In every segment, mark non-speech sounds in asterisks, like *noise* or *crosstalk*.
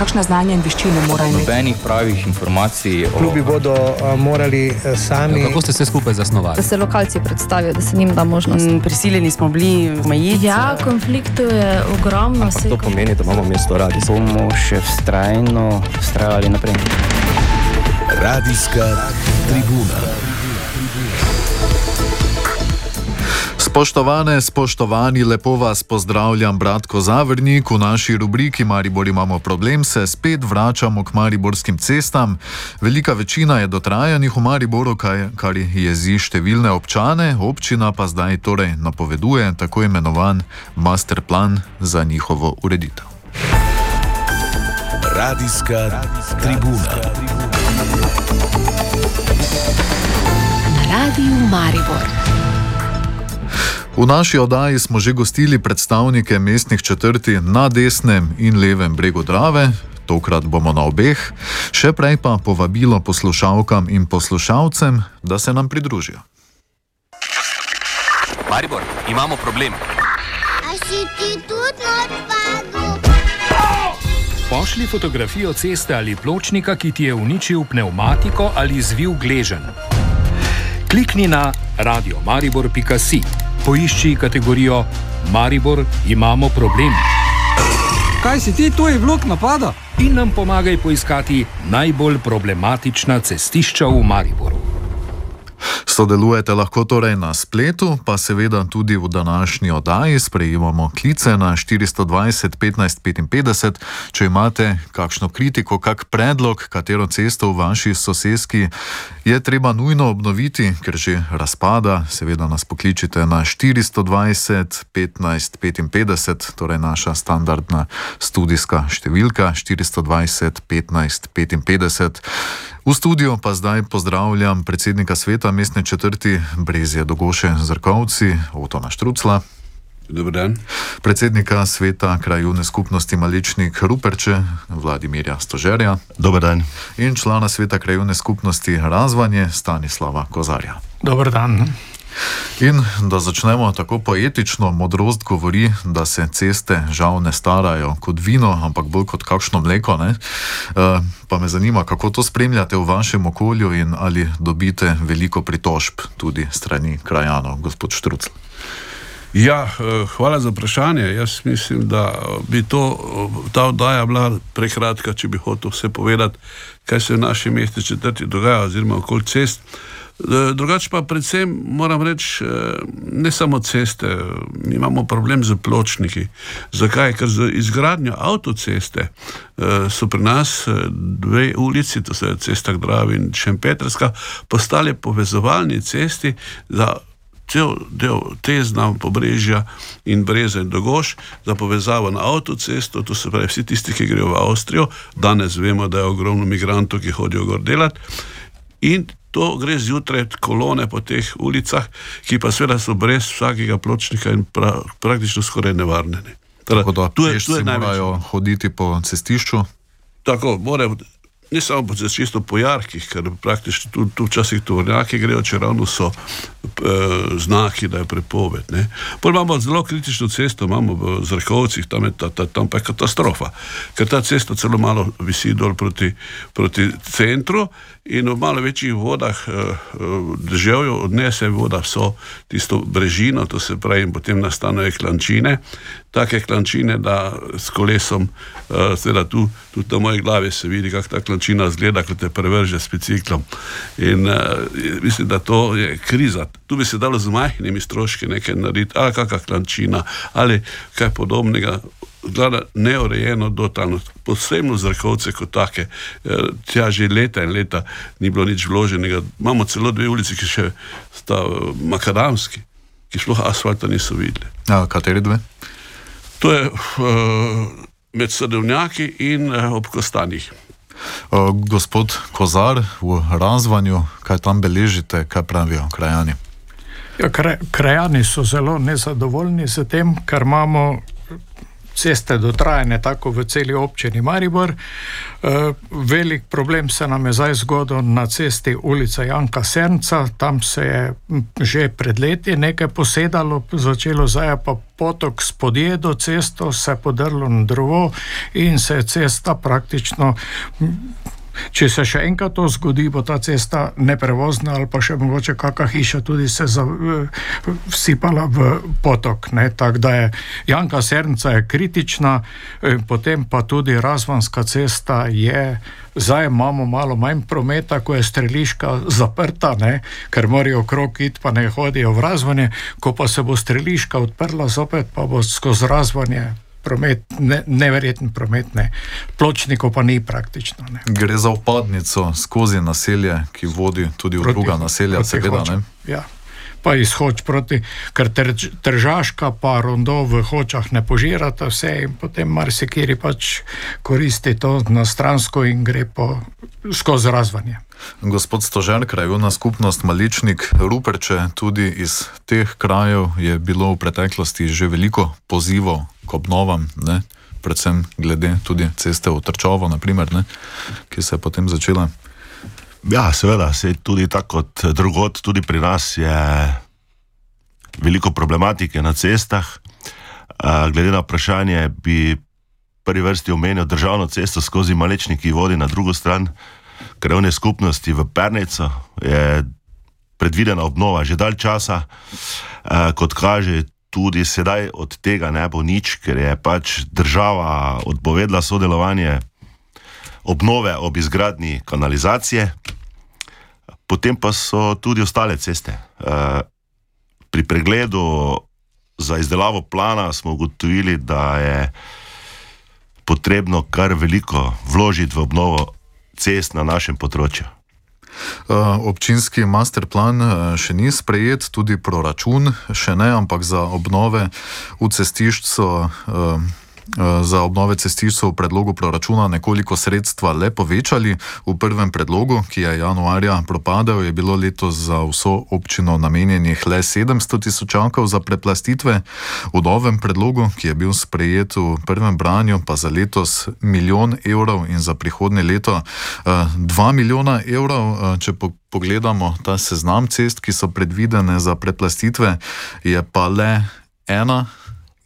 kakšne znanje in veščine morajo imeti? Nobenih pravih informacij. O... Klubi bodo uh, morali uh, sami. Ja, kako ste se skupaj zasnovali? Da se lokalci predstavijo, da se njim da možnost. Mm, prisiljeni smo bili omejiti. Ja, konfliktov je ogromno. Ampak to pomeni, da imamo mesto radi. Bomo še vztrajno vztrajali naprej. Radijska tribuna. Spoštovane, spoštovani, lepo vas pozdravljam, bratko Zavrnik. V naši rubriki Maribor imamo problem, se spet vračamo k mariborskim cestam. Velika večina je dotrajanih v Mariboru, kar jezi številne občane, občina pa zdaj torej napoveduje tako imenovan master plan za njihovo ureditev. Radijska tribuna. Radio Maribor. V naši oddaji smo že gostili predstavnike mestnih četrti na desnem in levem bregu Drave. Tokrat bomo na obeh, še prej pa povabilo poslušalkam in poslušalcem, da se nam pridružijo. Maribor, imamo problem. A si ti tudi odpadel? Pošli fotografijo ceste ali pločnika, ki ti je uničil pneumatiko ali zvil gležen. Klikni na radiomaribor.com poišči kategorijo Maribor, imamo problem. Kaj si ti, to je vlog napada? In nam pomagaj poiskati najbolj problematična cestišča v Mariboru. Sodelujete lahko torej na spletu, pa seveda tudi v današnji oddaji. Sprejemamo klice na 420 15 55. Če imate kakšno kritiko, kak predlog, katero cesto v vaši soseski je treba nujno obnoviti, ker že razpada, seveda nas pokličite na 420 15 55, torej naša standardna studijska številka 420 15 55. V studiu pa zdaj pozdravljam predsednika sveta mestne četrti Brezija Dogoše Zrkovci, Otona Štrucla. Dobar dan. Predsednika sveta krajovne skupnosti Maličnik Ruperče, Vladimirja Stožerja. Dobar dan. In člana sveta krajovne skupnosti Razvanje, Stanislava Kozarja. Dobar dan. In da začnemo tako poetično, modrost govori, da se ceste žal ne starajo kot vino, ampak bolj kot kakšno mleko. Eh, pa me zanima, kako to spremljate v vašem okolju in ali dobite veliko pritožb tudi strani krajanov, gospod Štrucl. Ja, eh, hvala za vprašanje. Jaz mislim, da bi to, ta oddaja bila prekratka, če bi hotel vse povedati, kaj se v naši mesti četrti dogaja, oziroma okoli cest. Eh, drugače pa predvsem moram reči, eh, ne samo ceste, mi imamo problem z pločniki. Zakaj? Ker z izgradnjo avtoceste eh, so pri nas dve ulici, to so cesta Dravi in Šempetrska, postale povezovalni cesti za cel del tezna pobrežja in breze in dogoš za povezavo na avtocesto, to se pravi vsi tisti, ki grejo v Avstrijo, danes vemo, da je ogromno migrantov, ki hodijo gor delati. In to gre zjutraj kolone po teh ulicah, ki pa seveda so brez vsakega pločnika in pra, praktično skoraj nevarne. Ne. Tako da tu je, tu je morajo hoditi po cestišču. Tako, morajo ne samo po cestišču, po jarkih, ker praktično tu, tu včasih tovornjaki grejo, če ravno so e, znaki, da je prepoved. Potem imamo zelo kritično cesto, imamo v Zrhovcih, tam, ta, ta, tam pa je katastrofa, ker ta cesta celo malo visi dol proti, proti centru in v malo večjih vodah e, deževju odnese voda vso tisto brežino, to se pravi, in potem nastanejo klančine, take klančine, da s kolesom, e, seveda tu, tudi na moji glavi se vidi, kako ta klančina zgleda, ko te prevrže s biciklom. In e, mislim, da to je kriza tu bi se dalo z majhnimi stroški nekaj narediti, ali kakšna klančina, ali kaj podobnega. Gleda neurejeno, dotalno, posebno zrakovce kot take. Tja že leta in leta ni bilo nič vloženega. Imamo celo dve ulici, ki še sta eh, makadamski, ki sploh asfalta niso videli. A, kateri dve? To je uh, med sadovnjaki in uh, ob kostanjih. Uh, gospod Kozar, v razvanju, kaj tam beležite, kaj pravijo krajani? Ja, krajani so zelo nezadovoljni z tem, ker imamo ceste dotrajane, tako v celi občini Maribor. Uh, velik problem se nam je zdaj zgodil na cesti ulica Janka Srnca, tam se je že pred leti nekaj posedalo, začelo zdaj pa potok spodje do cesto, se je podrlo na drevo in se je cesta praktično. Če se še enkrat to zgodi, bo ta cesta neprevozna ali pa še mogoče kakšna hiša tudi se vsipala v potok. Tako da je Janka Srnca je kritična, potem pa tudi Razvanska cesta je. Zdaj imamo malo manj prometa, ko je streliška zaprta, ne? ker morajo okrog iti, pa ne hodijo v razvanje. Ko pa se bo streliška odprla, zopet pa bo skozi razvanje promet, ne, neverjeten promet, ne. pločnikov pa ni praktično. Ne. Gre za upadnico skozi naselje, ki vodi tudi v proti, druga naselja, seveda. Ja. Pa izhod proti, ker tržaška, pa rondo v hočah ne požirata vse, in potem marsikiri pač koristi to na stransko in gre po skozi razvanje. Gospod Stožer, krajovna skupnost Maličnik, Ruperče, tudi iz teh krajev je bilo v preteklosti že veliko pozivov k obnovam, ne? predvsem glede tudi ceste v Trčovo, naprimer, ne? ki se je potem začela. Ja, seveda, se tudi tako kot drugot, tudi pri nas je veliko problematike na cestah. Glede na vprašanje, bi prvi vrsti omenil državno cesto skozi Malečnik, ki vodi na drugo stran krajovne skupnosti v Pernico. Je predvidena obnova že dalj časa, kot kaže, tudi sedaj od tega ne bo nič, ker je pač država odpovedala sodelovanje obnove ob izgradnji kanalizacije, potem pa so tudi ostale ceste. Eh, pri pregledu za izdelavo plana smo ugotovili, da je potrebno kar veliko vložiti v obnovo cest na našem področju. Eh, občinski masterplan eh, še ni sprejet, tudi proračun še ne, ampak za obnove v cestišču Eh, za obnove cestišč so v predlogu proračuna nekoliko sredstva le povečali. V prvem predlogu, ki je januarja propadel, je bilo letos za vso občino namenjenih le 700 tisočakov za preplastitve. V novem predlogu, ki je bil sprejet v prvem branju, pa za letos milijon evrov in za prihodnje leto 2 eh, milijona evrov. Eh, če pogledamo ta seznam cest, ki so predvidene za preplastitve, je pa le ena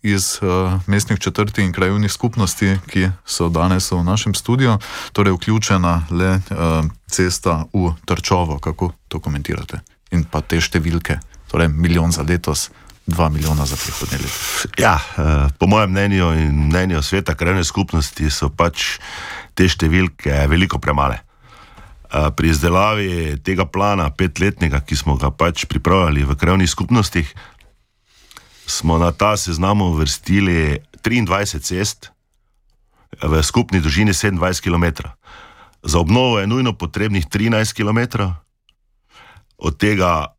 iz uh, mestnih četrti in krajovnih skupnosti, ki so danes v našem studiu, torej vključena le uh, cesta v Trčovo. Kako to komentirate? In pa te številke, torej milijon za letos. 2 milijona za prihodnje leto. Ja, eh, po mojem mnenju in mnenju sveta krajne skupnosti so pač te številke veliko premale. Pri izdelavi tega plana, petletnega, ki smo ga pač pripravljali v krajnih skupnostih, smo na ta seznam uvrstili 23 cest v skupni dolžini 27 km. Za obnovo je nujno potrebnih 13 km, od tega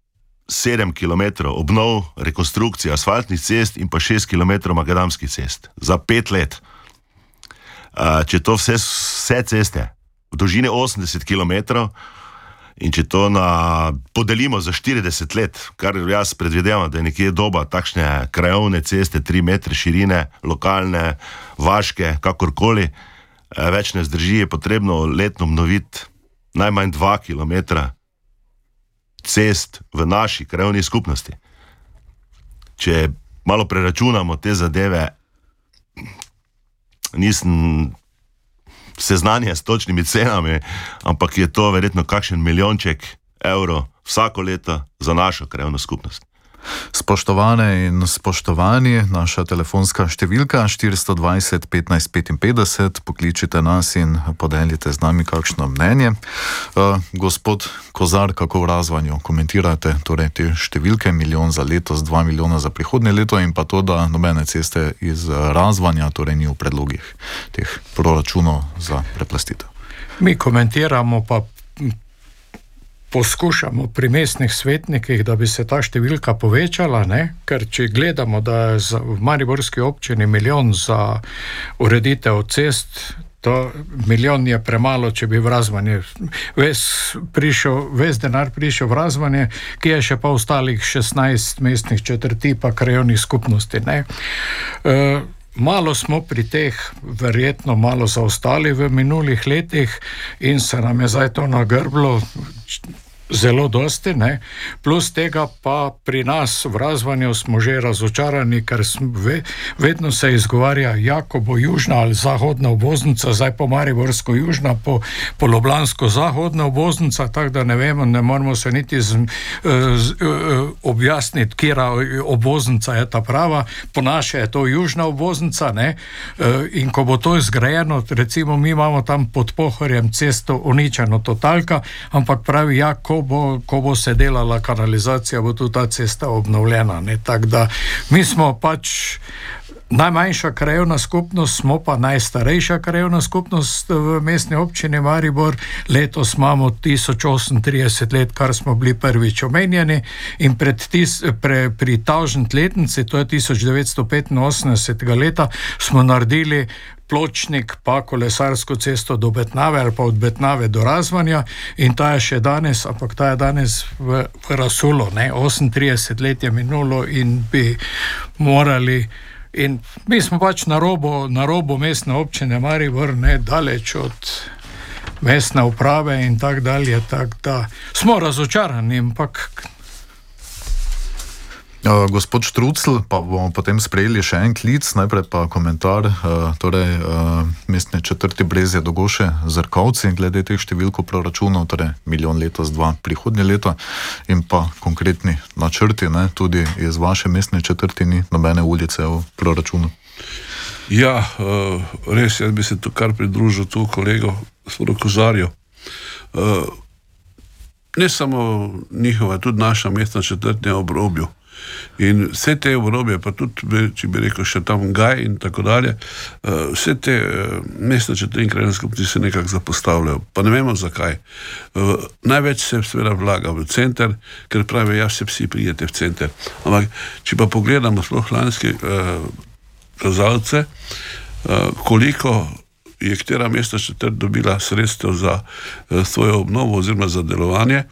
7 km obnov, rekonstrukcija asfaltnih cest in pa 6 km makadamskih cest za 5 let. Če to vse, vse ceste v dolžini 80 km, In če to na, podelimo za 40 let, kar jaz predvidevam, da je nekje doba takšne krajovne ceste, 3 metre širine, lokalne, vaške, kakorkoli, eh, več ne zdrži, je potrebno letno obnoviti najmanj 2 km cest v naši krajovni skupnosti. Če malo preračunamo te zadeve, nisem seznanje s točnimi cenami, ampak je to verjetno kakšen milijonček evrov vsako leto za našo krajovno skupnost. Spoštovane in spoštovani, naša telefonska številka 420 15 55, pokličite nas in podelite z nami kakšno mnenje. Uh, gospod Kozar, kako v razvanju komentirate torej te številke, milijon za letos, dva milijona za prihodnje leto in pa to, da nobene ceste iz razvanja torej ni v predlogih teh proračunov za preplastitev. Mi komentiramo pa poskušamo pri mestnih svetnikih, da bi se ta številka povečala, ne? ker če gledamo, da je v Mariborski občini milijon za ureditev cest. To milijon je premalo, če bi v razvanje, ves, prišel, ves denar prišel v razvanje, ki je še pa ostalih 16 mestnih četrti, pa krajovnih skupnosti. E, malo smo pri teh, verjetno malo zaostali v minulih letih in se nam je zdaj to nagrblo. Zelo dosti, ne? plus tega pa pri nas v razvanju smo že razočarani, ker ve, vedno se izgovarja, ja, ko bo južna ali zahodna obvoznica, zdaj po Mariborsko južna, po, po Ljubljansko zahodna obvoznica, tako da ne vemo, ne moramo se niti z, z, objasniti, kera obvoznica je ta prava, po naše je to južna obvoznica ne? in ko bo to izgrajeno, recimo mi imamo tam pod pohorjem cesto uničeno totalka, ampak pravi, ja, ko bo, ko bo se delala kanalizacija, bo tudi ta cesta obnovljena. Tako da mi smo pač najmanjša krajovna skupnost, smo pa najstarejša krajovna skupnost v mestni občini Maribor. Letos imamo 1038 let, kar smo bili prvič omenjeni in tis, pre, pri tažni letnici, to je 1985 leta, smo naredili pločnik, pa kolesarsko cesto do Betnave ali pa od Betnave do Razvanja in ta je še danes, ampak ta je danes v, v Rasulu, ne? 38 let je minulo in bi morali. In mi smo pač na robu, na robu mestne občine Maribor, ne daleč od mestne uprave in tako dalje. Tak da smo razočarani, ampak Uh, gospod Štrucl, pa bomo potem sprejeli še en klic, najprej pa komentar. Uh, torej, uh, mestne četrti brezje dogoše zrkovci glede teh številk proračunov, torej milijon letos, dva prihodnje leto in pa konkretni načrti, ne, tudi iz vaše mestne četrti ni nobene ulice v proračunu. Ja, uh, res je, bi se tu kar pridružil tu kolego, gospodu Kozarju. Uh, ne samo njihova, tudi naša mestna četrtnja obrobju. In vse te obrobje, pa tudi, če bi rekel, še tam Gaj in tako dalje, uh, vse te uh, mestne četrte in krajne skupnosti se nekako zapostavljajo. Pa ne vemo zakaj. Uh, največ se seveda vlaga v center, ker pravijo, ja, se vsi prijete v center. Ampak, če pa pogledamo sploh lanske uh, kazalce, uh, koliko je katera mesta četrt dobila sredstev za uh, svojo obnovo oziroma za delovanje,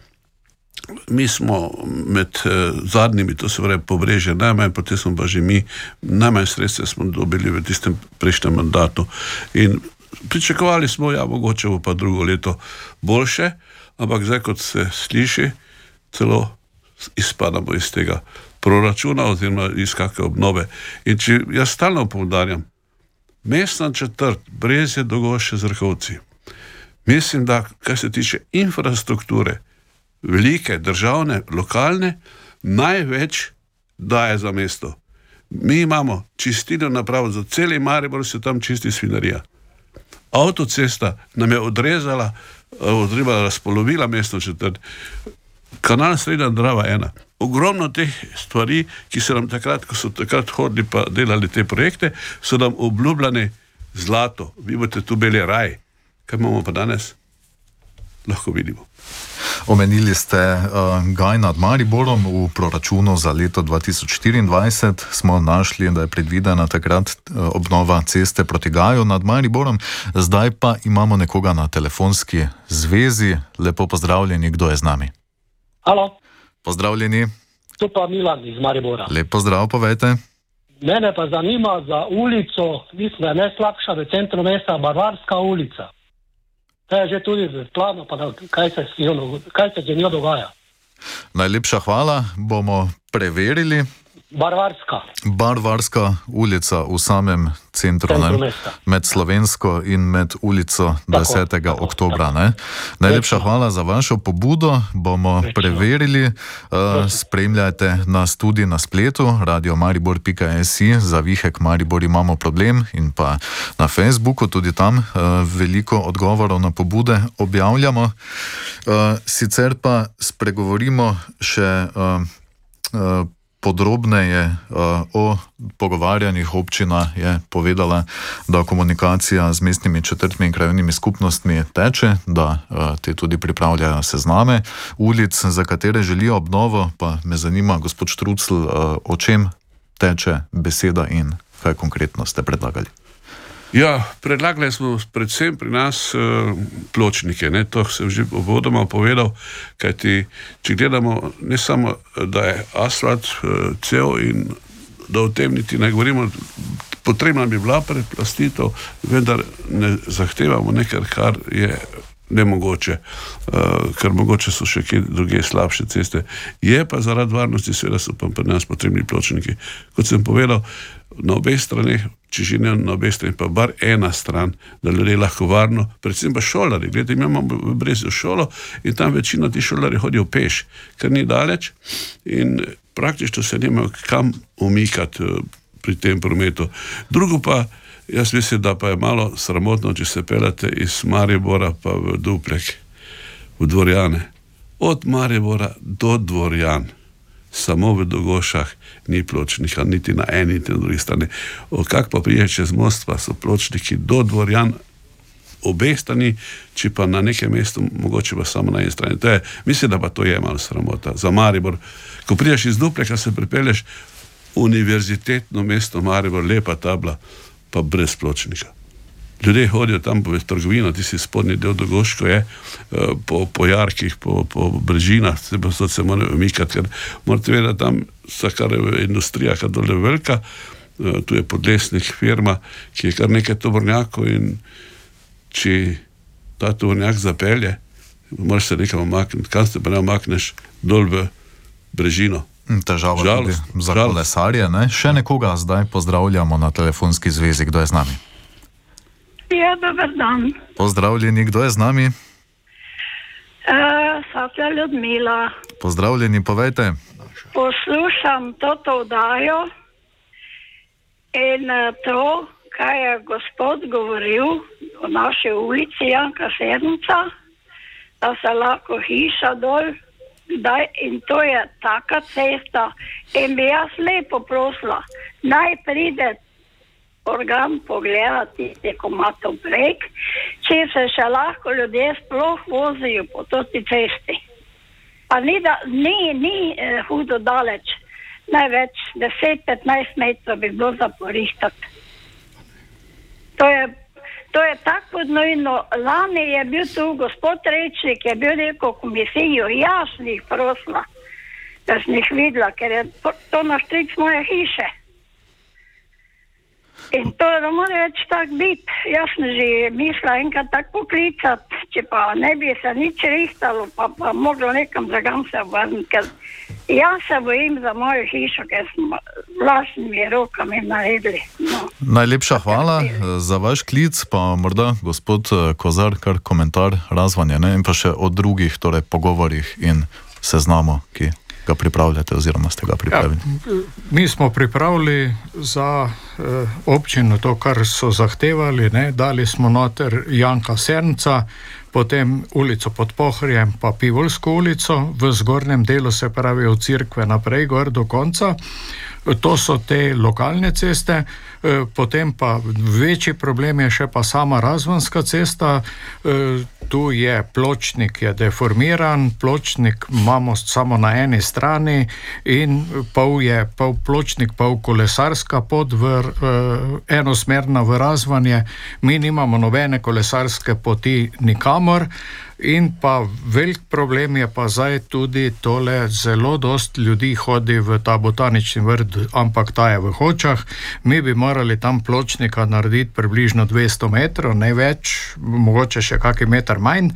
Mi smo med eh, zadnjimi, to se pravi, pobrežje, najmanj, potem smo pa že mi, najmanj sredstev smo dobili v tistem prejšnjem mandatu. In pričakovali smo, ja, mogoče bo pa drugo leto boljše, ampak zdaj, kot se sliši, celo izpadamo iz tega proračuna oziroma iz kakšne obnove. In če jaz stalno povdarjam, mestna četrt, brez je dogoše zrhovci. Mislim, da kar se tiče infrastrukture, velike, državne, lokalne, največ daje za mesto. Mi imamo čistilno napravo za cel Maribor, se tam čisti svinarija. Avtocesta nam je odrezala, odrezala, razpolovila mesto četrt. Kanal Srednja Drava ena. Ogromno teh stvari, ki so nam takrat, ko so takrat hodili pa delali te projekte, so nam obljubljene zlato. Vi boste tu bili raj. Kaj imamo pa danes? Lahko vidimo. Omenili ste uh, Gaj nad Mariborom v proračunu za leto 2024. Smo našli, da je predvidena takrat uh, obnova ceste proti Gaju nad Mariborom, zdaj pa imamo nekoga na telefonski zvezi. Lepo pozdravljeni, kdo je z nami. Halo. Pozdravljeni. Tu pa Milan iz Maribora. Lep pozdrav, povejte. Mene pa zanima za ulico, mislim, da je najslabša v centru mesta, Barvarska ulica. To je že tudi v planu, pa da, kaj, se njo, kaj se z njo dogaja. Najlepša hvala, bomo preverili. Barvarska. Barvarska ulica v samem centru, ne, med Slovensko in med ulico Tako, 10. Tako, oktobra. Ne. Najlepša hvala za vašo pobudo, bomo Rečno. preverili. Uh, spremljajte nas tudi na spletu, radiomaribor.si, za vihek Maribor imamo problem in pa na Facebooku, tudi tam uh, veliko odgovorov na pobude objavljamo. Uh, sicer pa spregovorimo še. Uh, uh, podrobneje uh, o pogovarjanjih občina je povedala, da komunikacija z mestnimi četrtmi in krajovnimi skupnostmi teče, da uh, te tudi pripravljajo sezname ulic, za katere želijo obnovo. Pa me zanima, gospod Štrucl, uh, o čem teče beseda in kaj konkretno ste predlagali. Ja, predlagali smo predvsem pri nas uh, pločnike. Ne? To sem že uvodoma povedal, kajti če gledamo ne samo, da je asfalt uh, cel in da o tem niti ne govorimo, potrebna bi bila preplastitev, vendar ne zahtevamo nekaj, kar je nemogoče, uh, ker mogoče so še kje druge slabše ceste. Je pa zaradi varnosti, seveda so pa pri nas potrebni pločniki. Kot sem povedal, na obeh straneh, če že ne na obeh straneh, pa bar ena stran, da ljudje lahko varno, predvsem pa šolari. Glede, imamo v Brezilu šolo in tam večina tih šolari hodijo peš, ker ni daleč in praktično se nimajo kam umikati pri tem prometu. Drugo pa, jaz mislim, da pa je malo sramotno, če se pelete iz Maribora pa v Duplek, v Dvorjane. Od Maribora do Dvorjan, samo v Dogošah ni pločnika, niti na eni, niti na drugi strani. Kak pa prije čez most, pa so pločniki do Dvorjan. Obe strani, če pa na nekem mestu, mogoče pa samo na eni strani. Je, mislim, da pa to je malo sramota. Za Maribor, ko priješ iz Dupleka, se pripelješ univerzitetno mesto Maribor, lepa tabla, pa brez pločnika. Ljudje hodijo tam v trgovino, ti si spodnji del dogoško je, po, po jarkih, po, po brežinah, se pa so se morajo umikati, ker morate vedeti, da tam vsaka industrija, ki je dole velika, tu je podlesnik firma, ki je kar nekaj tovornjakov in če ta tovornjak zapelje, moraš se nekam omakniti, kam se pa ne omakneš, dol v brežino. Težava Žalost, tudi za kolesarje. Ne? Še nekoga zdaj pozdravljamo na telefonski zvezi, kdo je z nami. Ja, dober dan. Pozdravljeni, kdo je z nami? Uh, Satja Ljudmila. Pozdravljeni, povejte. Poslušam to oddajo in to, kaj je gospod govoril o naši ulici Janka Sednica, da se lahko hiša dol Daj, in to je taka cesta. In bi jaz lepo prosila, naj pride organ pogledati, ko ima to prek, če se še lahko ljudje sploh vozijo po toti cesti. Pa ni, da, ni, ni eh, hudo daleč, največ 10-15 metrov bi bilo za porihtati. To je To je tako nujno. Lani je bil tu gospod Rečnik, je bil neko komisijo, jasnih prosla, da sem jih videla, ker je to na štric moje hiše. In to ne more več tako biti. Jaz sem že mislila enkrat tako poklicati, če pa ne bi se nič rihtalo, pa pa moglo nekam drugam se obrniti. Jaz se bojim za mojo hišo, ker smo vlastnimi rokami naredili. No. Najlepša hvala za vaš klic, pa morda gospod Kozar, kar komentar razvanja ne? in pa še o drugih torej, pogovorih in seznamo, ki ga pripravljate oziroma ste ga pripravili. Ja, mi smo pripravili za eh, občino to, kar so zahtevali, ne? dali smo noter Janka Srnca, potem ulico pod Pohrjem, pa Pivolsko ulico, v zgornjem delu se pravi od Cerkve naprej, gor do konca. To so te lokalne ceste, potem pa večji problem je še pa sama razvonska cesta. Tu je pločnik, je deformiran, pločnik imamo samo na eni strani in pol je pol pločnik, pol kolesarska pot v enosmerna v razvanje. Mi nimamo nobene kolesarske poti nikamor. In pa velik problem je pa zdaj tudi tole, zelo dost ljudi hodi v ta botanični vrt, ampak ta je v hočah. Mi bi morali tam pločnika narediti približno 200 metrov, ne več, mogoče še kakšen meter manj.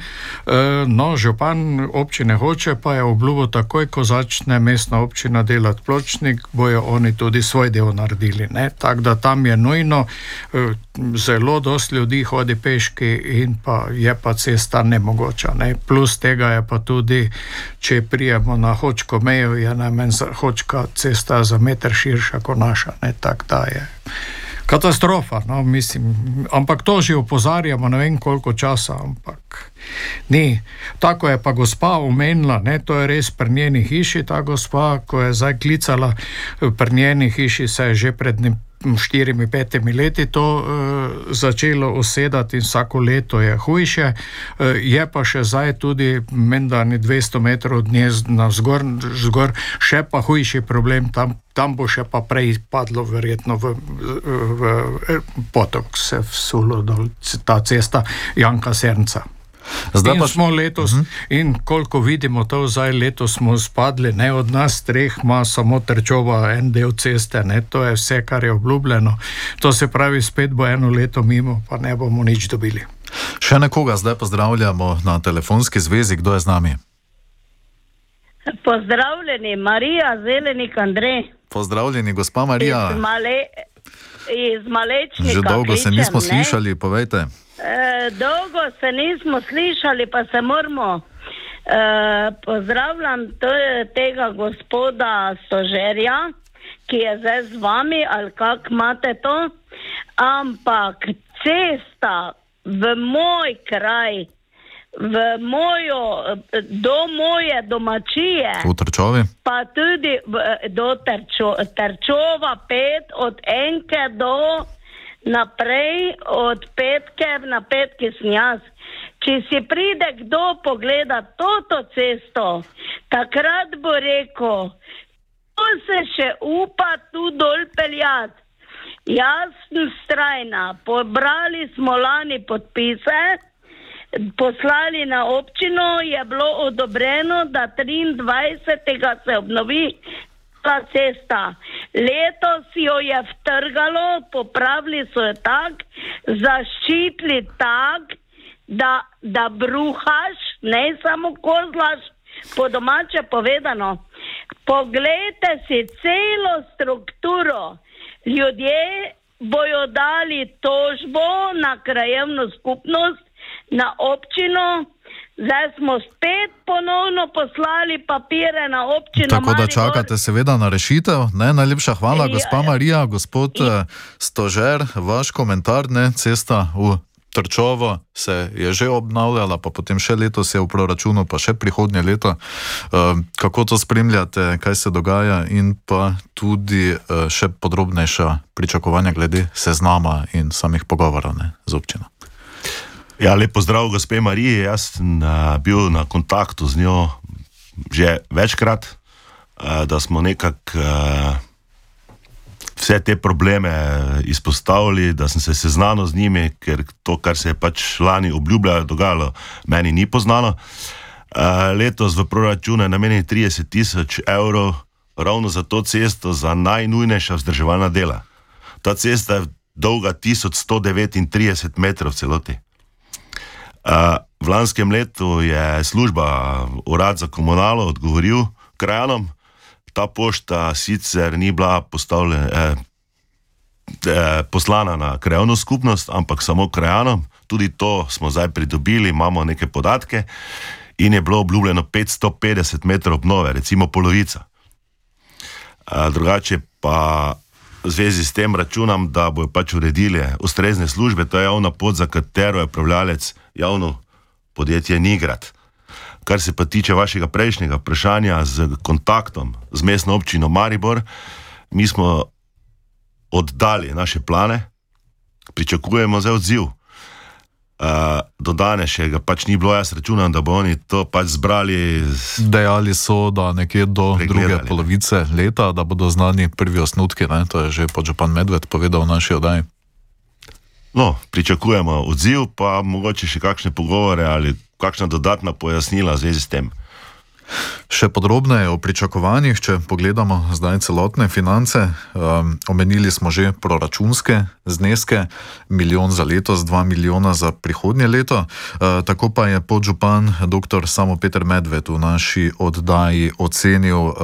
No, župan občine hoče pa je obljubo takoj, ko začne mestna občina delati pločnik, bojo oni tudi svoj del naredili. Tako da tam je nujno, zelo dost ljudi hodi peški in pa je pa cesta nemogoče. Ne. Plus tega je pa tudi, če prijemo na hočko mejo, je najmanj hočka cesta za meter širša kot naša. Tako da je katastrofa. No, mislim, ampak to že opozarjamo, ne vem koliko časa. Ampak ni. Tako je pa gospa omenila, ne, to je res pri njeni hiši, ta gospa, ko je zdaj klicala, pri njeni hiši se je že pred njim štirimi, petimi leti to uh, začelo usedati in vsako leto je hujše. Uh, je pa še zdaj tudi, menda ni 200 metrov od nje na zgor, zgor, še pa hujši problem, tam, tam bo še pa prej padlo verjetno v, v, v potok, se vsulo dol ta cesta Janka Srnca. Zdaj pa smo letos, uh -huh. in koliko vidimo to zdaj, letos smo spadli, ne od nas treh, ima samo trčova en del ceste, ne, to je vse, kar je obljubljeno. To se pravi, spet bo eno leto mimo, pa ne bomo nič dobili. Še nekoga zdaj pozdravljamo na telefonski zvezi, kdo je z nami? Pozdravljeni, Marija, zelenik Andrej. Pozdravljeni, gospa Marija. Iz, male, iz Malečnika. Že dolgo kličem, se nismo ne? slišali, povejte. E, dolgo se nismo slišali, pa se moramo. E, pozdravljam tega gospoda Stožerja, ki je zdaj z vami, ali kako imate to. Ampak cesta v moj kraj, v mojo, do moje domačije, V Trčovi. pa tudi v, do terčo, Terčova, pet, od enke do naprej, od petke na petki sem jaz. Če si pride kdo pogledat toto cesto, takrat bo rekel, to se še upa tu dol peljati. Jaz sem strajna, pobrali smo lani podpise, poslali na občino, je bilo odobreno, da 23. se obnovi ta cesta. Letos jo je vtrgalo, popravili so jo tako, zaščitili tako, da, da bruhaš, ne samo kozlaš, po domače povedano. Poglejte si celo strukturo. Ljudje bojo dali tožbo na krajevno skupnost, na občino. Zdaj smo spet ponovno poslali papire na občino. Tako da Maribor. čakate seveda na rešitev. Ne, najlepša hvala, Ja, gospa Marija, gospod eh, Stožer, vaš komentar, ne, cesta v Trčovo se je že obnavljala, pa potem še letos je v proračunu, pa še prihodnje leto. Eh, Kako to spremljate, kaj se dogaja in pa tudi eh, še podrobnejša pričakovanja glede seznama in samih pogovorov ne, z občino. Ja, lepo zdrav, gospe Marije. Jaz sem uh, bil na kontaktu z njo že večkrat, uh, da smo nekako uh, vse te probleme izpostavili, da sem se seznanil z njimi, ker to, kar se je pač lani obljubljalo, dogajalo, meni ni poznano. Uh, letos v proračunu je namenjenih 30 tisoč evrov ravno za to cesto, za najnujnejša vzdrževalna dela. Ta cesta je dolga 1139 metrov celoti. Uh, v lanskem letu je služba Urad za komunalo odgovoril krajanom, ta pošta sicer ni bila postavljena, eh, eh, poslana na krajovno skupnost, ampak samo krajanom. Tudi to smo zdaj pridobili, imamo neke podatke in je bilo obljubljeno 550 metrov obnove, recimo polovica. Uh, drugače pa v zvezi s tem računam, da bojo pač uredili ustrezne službe, to je javna pot, za katero je upravljalec javno podjetje Nigrad. Kar se pa tiče vašega prejšnjega vprašanja z kontaktom z mestno občino Maribor, mi smo oddali naše plane, pričakujemo za odziv. Uh, do danes še ga pač ni bilo, jaz računam, da bo oni to pač zbrali. Z... Dejali so, da nekje do druge polovice leta, da bodo znani prvi osnutki, ne, to je že podžupan Medved povedal v naši oddaji. No, pričakujemo odziv, pa mogoče še kakšne pogovore ali kakšna dodatna pojasnila v zvezi s tem. Še podrobneje o pričakovanjih, če pogledamo zdaj celotne finance. Um, omenili smo že proračunske zneske, milijon za letos, dva milijona za prihodnje leto. Uh, tako pa je podžupan dr. Samo Peter Medved v naši oddaji ocenil uh,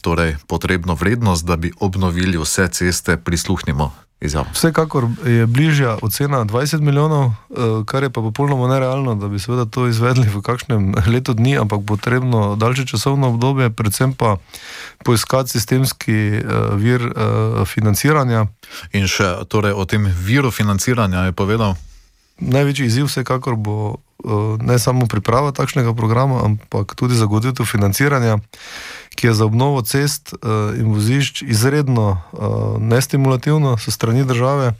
torej potrebno vrednost, da bi obnovili vse ceste, prisluhnimo. Izjavo. Vsekakor je bližja ocena 20 milijonov, eh, kar je pa popolnoma nerealno, da bi seveda to izvedli v kakšnem letu dni, ampak potrebno daljše časovno obdobje, predvsem pa poiskati sistemski uh, vir uh, financiranja. In še torej, o tem viru financiranja je povedal. Največji izziv vsekakor bo ne samo priprava takšnega programa, ampak tudi zagotovitev financiranja, ki je za obnovo cest uh, in vozišč izredno uh, nestimulativno so strani države.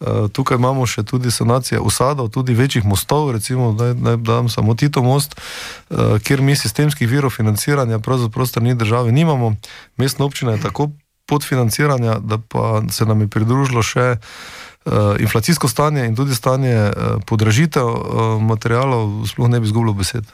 Uh, tukaj imamo še tudi sanacije usadov, tudi večjih mostov, recimo, da naj dam samo Tito most, uh, kjer mi sistemskih virov financiranja pravzaprav strani države nimamo. Mestna občina je tako podfinanciranja, da pa se nam je pridružilo še inflacijsko stanje in tudi stanje podražitev materijalov, sploh ne bi izgubljal besed.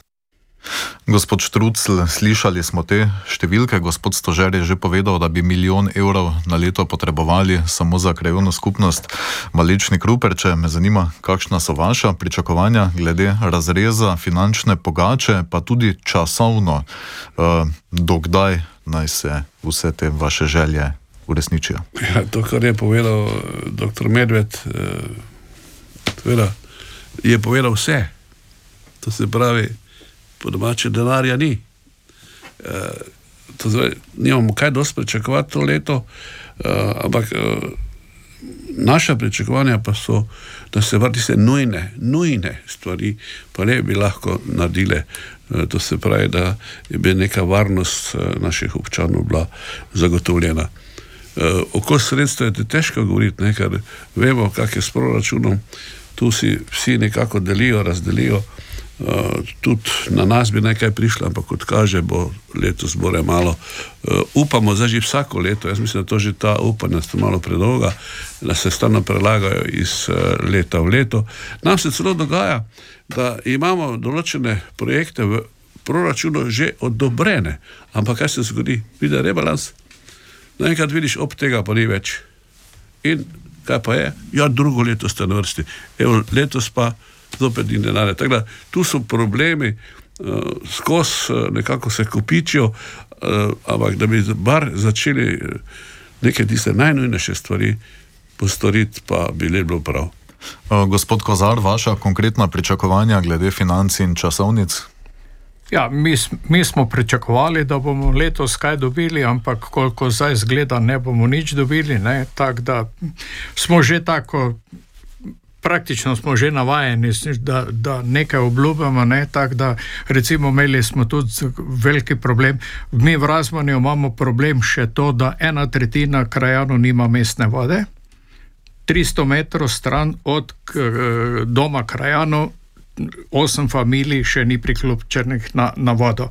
Gospod Štrucl, slišali smo te številke. Gospod Stožer je že povedal, da bi milijon evrov na leto potrebovali samo za krajovno skupnost Malični Kruperče. Me zanima, kakšna so vaša pričakovanja glede razreza finančne pogače, pa tudi časovno, uh, dokdaj naj se vse te vaše želje uresničijo. Ja, to, kar je povedal dr. Medved, uh, je povedal vse. To se pravi, po domače denarja ni. E, zdaj, nimamo kaj dosti pričakovati to leto, e, ampak e, naša pričakovanja pa so, da se vrti se nujne, nujne stvari, pa ne bi lahko naredile. E, to se pravi, da bi neka varnost e, naših občanov bila zagotovljena. Oko sredstva je težko govoriti, ne, ker vemo, kak je s proračunom, tu si vsi nekako delijo, razdelijo. Uh, tudi na nas bi nekaj prišlo, ampak kot kaže, bo letos bore malo. Uh, upamo, da že vsako leto, jaz mislim, da to že ta upanja sta malo predolga, da se stalno prelagajo iz uh, leta v leto. Nam se celo dogaja, da imamo določene projekte v proračunu že odobrene, ampak kaj se zgodi? Vidi rebalans, naenkrat vidiš, ob tega pa ni več. In kaj pa je? Ja, drugo leto ste na vrsti, Evo, letos pa zopet in denar. Tu so problemi, uh, skozi uh, nekako se kopičijo, uh, ampak da bi bar začeli neke tiste najnujnejše stvari postoriti, pa bi le bilo prav. Gospod Kozar, vaša konkretna pričakovanja glede financ in časovnic? Ja, mi, mi smo pričakovali, da bomo letos kaj dobili, ampak koliko zdaj zgleda, ne bomo nič dobili. Tako da smo že tako praktično smo že navajeni, da, da nekaj obljubljamo. Ne, tak, da, recimo, imeli smo tudi veliki problem. Mi v Razmanju imamo problem še to, da ena tretjina krajanov nima mestne vode. 300 metrov stran od doma krajanov osem familij še ni priključenih na, na vodo.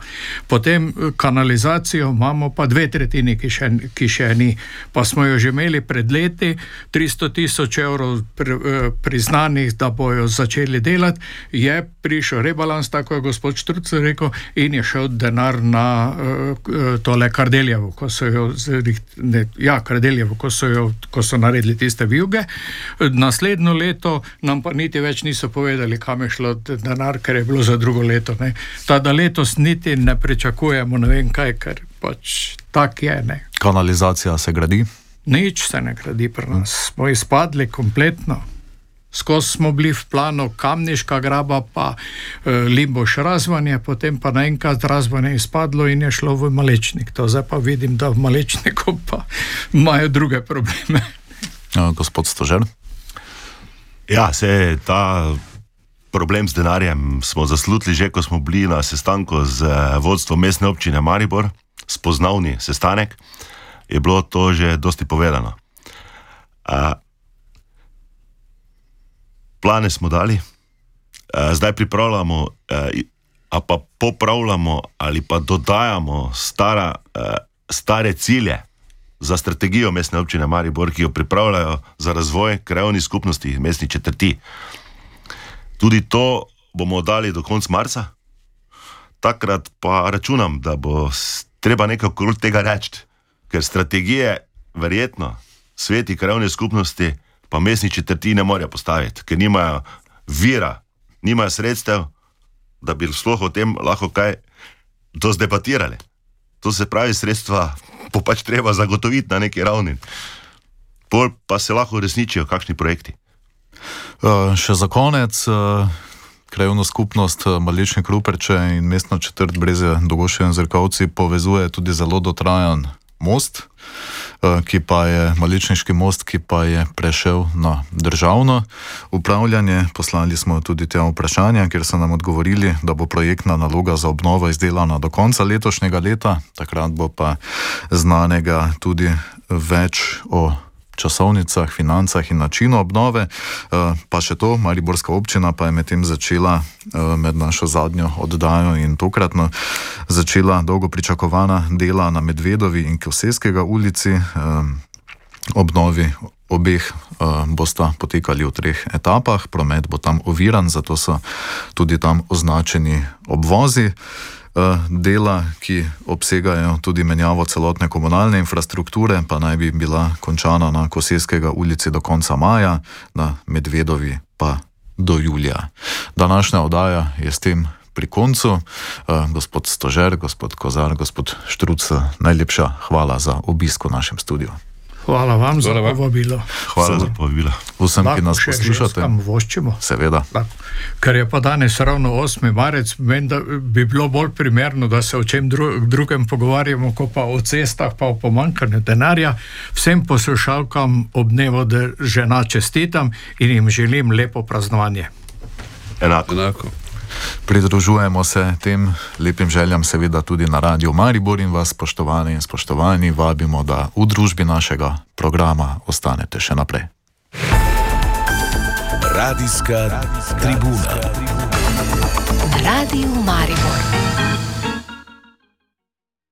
Potem eh, kanalizacijo imamo pa dve tretjini, ki še, ki še ni. Pa smo jo že imeli pred leti, 300 tisoč evrov pri, eh, priznanih, da bojo začeli delati, je prišel rebalans, tako je gospod Štruc rekel, in je šel denar na uh, tole Kardeljevo, ko so jo, ne, ja, Kardeljevo, ko so, jo, ko so naredili tiste vijuge. Naslednjo leto nam pa niti več niso povedali, kam je šlo denar, ker je bilo za drugo leto. Ta, da letos niti ne pričakujemo, ne vem kaj, ker pač tak je. Ne. Kanalizacija se gradi? Nič se ne gradi pri nas. Hmm. Smo izpadli kompletno. Skozi smo bili v planu kamniška graba, pa e, limboš razvanje, potem pa naenkrat razvanje izpadlo in je šlo v malečnik. To zdaj pa vidim, da v malečniku pa *laughs* imajo druge probleme. Ja, gospod Stožer. Ja, se je ta problem z denarjem smo zaslutili že, ko smo bili na sestanku z eh, vodstvom mestne občine Maribor, spoznavni sestanek, je bilo to že dosti povedano. A, plane smo dali, a, zdaj pripravljamo, a, a pa popravljamo ali pa dodajamo stara, a, stare cilje. Za strategijo mestne občine Maribor, ki jo pripravljajo za razvoj krajovnih skupnosti, mestnih četrti. Tudi to bomo dali do konca marca, takrat pa računam, da bo treba nekaj okrog tega reči, ker strategije, verjetno, sveti krajovne skupnosti, pa mestni četrti ne morejo postaviti, ker nimajo vira, nimajo sredstev, da bi sploh o tem lahko kaj dozdebatirali. To se pravi, sredstva bo pač treba zagotoviti na neki ravni. Pol pa se lahko uresničijo kakšni projekti. Uh, še za konec, uh, krajovno skupnost uh, Malične Kruperče in mestno četrt Breze Dogošev in Zrkavci povezuje tudi zelo dotrajan most, ki pa je Maličniški most, ki pa je prešel na državno upravljanje. Poslali smo tudi te vprašanja, ker so nam odgovorili, da bo projektna naloga za obnovo izdelana do konca letošnjega leta, takrat bo pa znanega tudi več o časovnicah, financah in načinu obnove. Eh, pa še to, Mariborska občina pa je medtem začela eh, med našo zadnjo oddajo in tokratno začela dolgo pričakovana dela na Medvedovi in Koseskega ulici. Eh, obnovi obeh uh, bosta potekali v treh etapah, promet bo tam oviran, zato so tudi tam označeni obvozi. Uh, dela, ki obsegajo tudi menjavo celotne komunalne infrastrukture, pa naj bi bila končana na Koseskega ulici do konca maja, na Medvedovi pa do julija. Današnja oddaja je s tem pri koncu. Uh, gospod Stožer, gospod Kozar, gospod Štruc, najlepša hvala za obisk v našem studiu. Hvala vam za povabilo. Hvala za povabilo. Vsem, ki nas poslušate. Seveda. Da. Ker je pa danes ravno 8. marec, menim, da bi bilo bolj primerno, da se o čem dru drugem pogovarjamo, kot pa o cestah, pa o pomankanju denarja. Vsem poslušalkam ob dnevu, da žena čestitam in jim želim lepo praznovanje. Enako. Enako. Pridružujemo se tem lepim željam, seveda tudi na Radio Maribor in vas, spoštovani in spoštovani, vabimo, da v družbi našega programa ostanete še naprej. Radijska tribuna. Radio Maribor.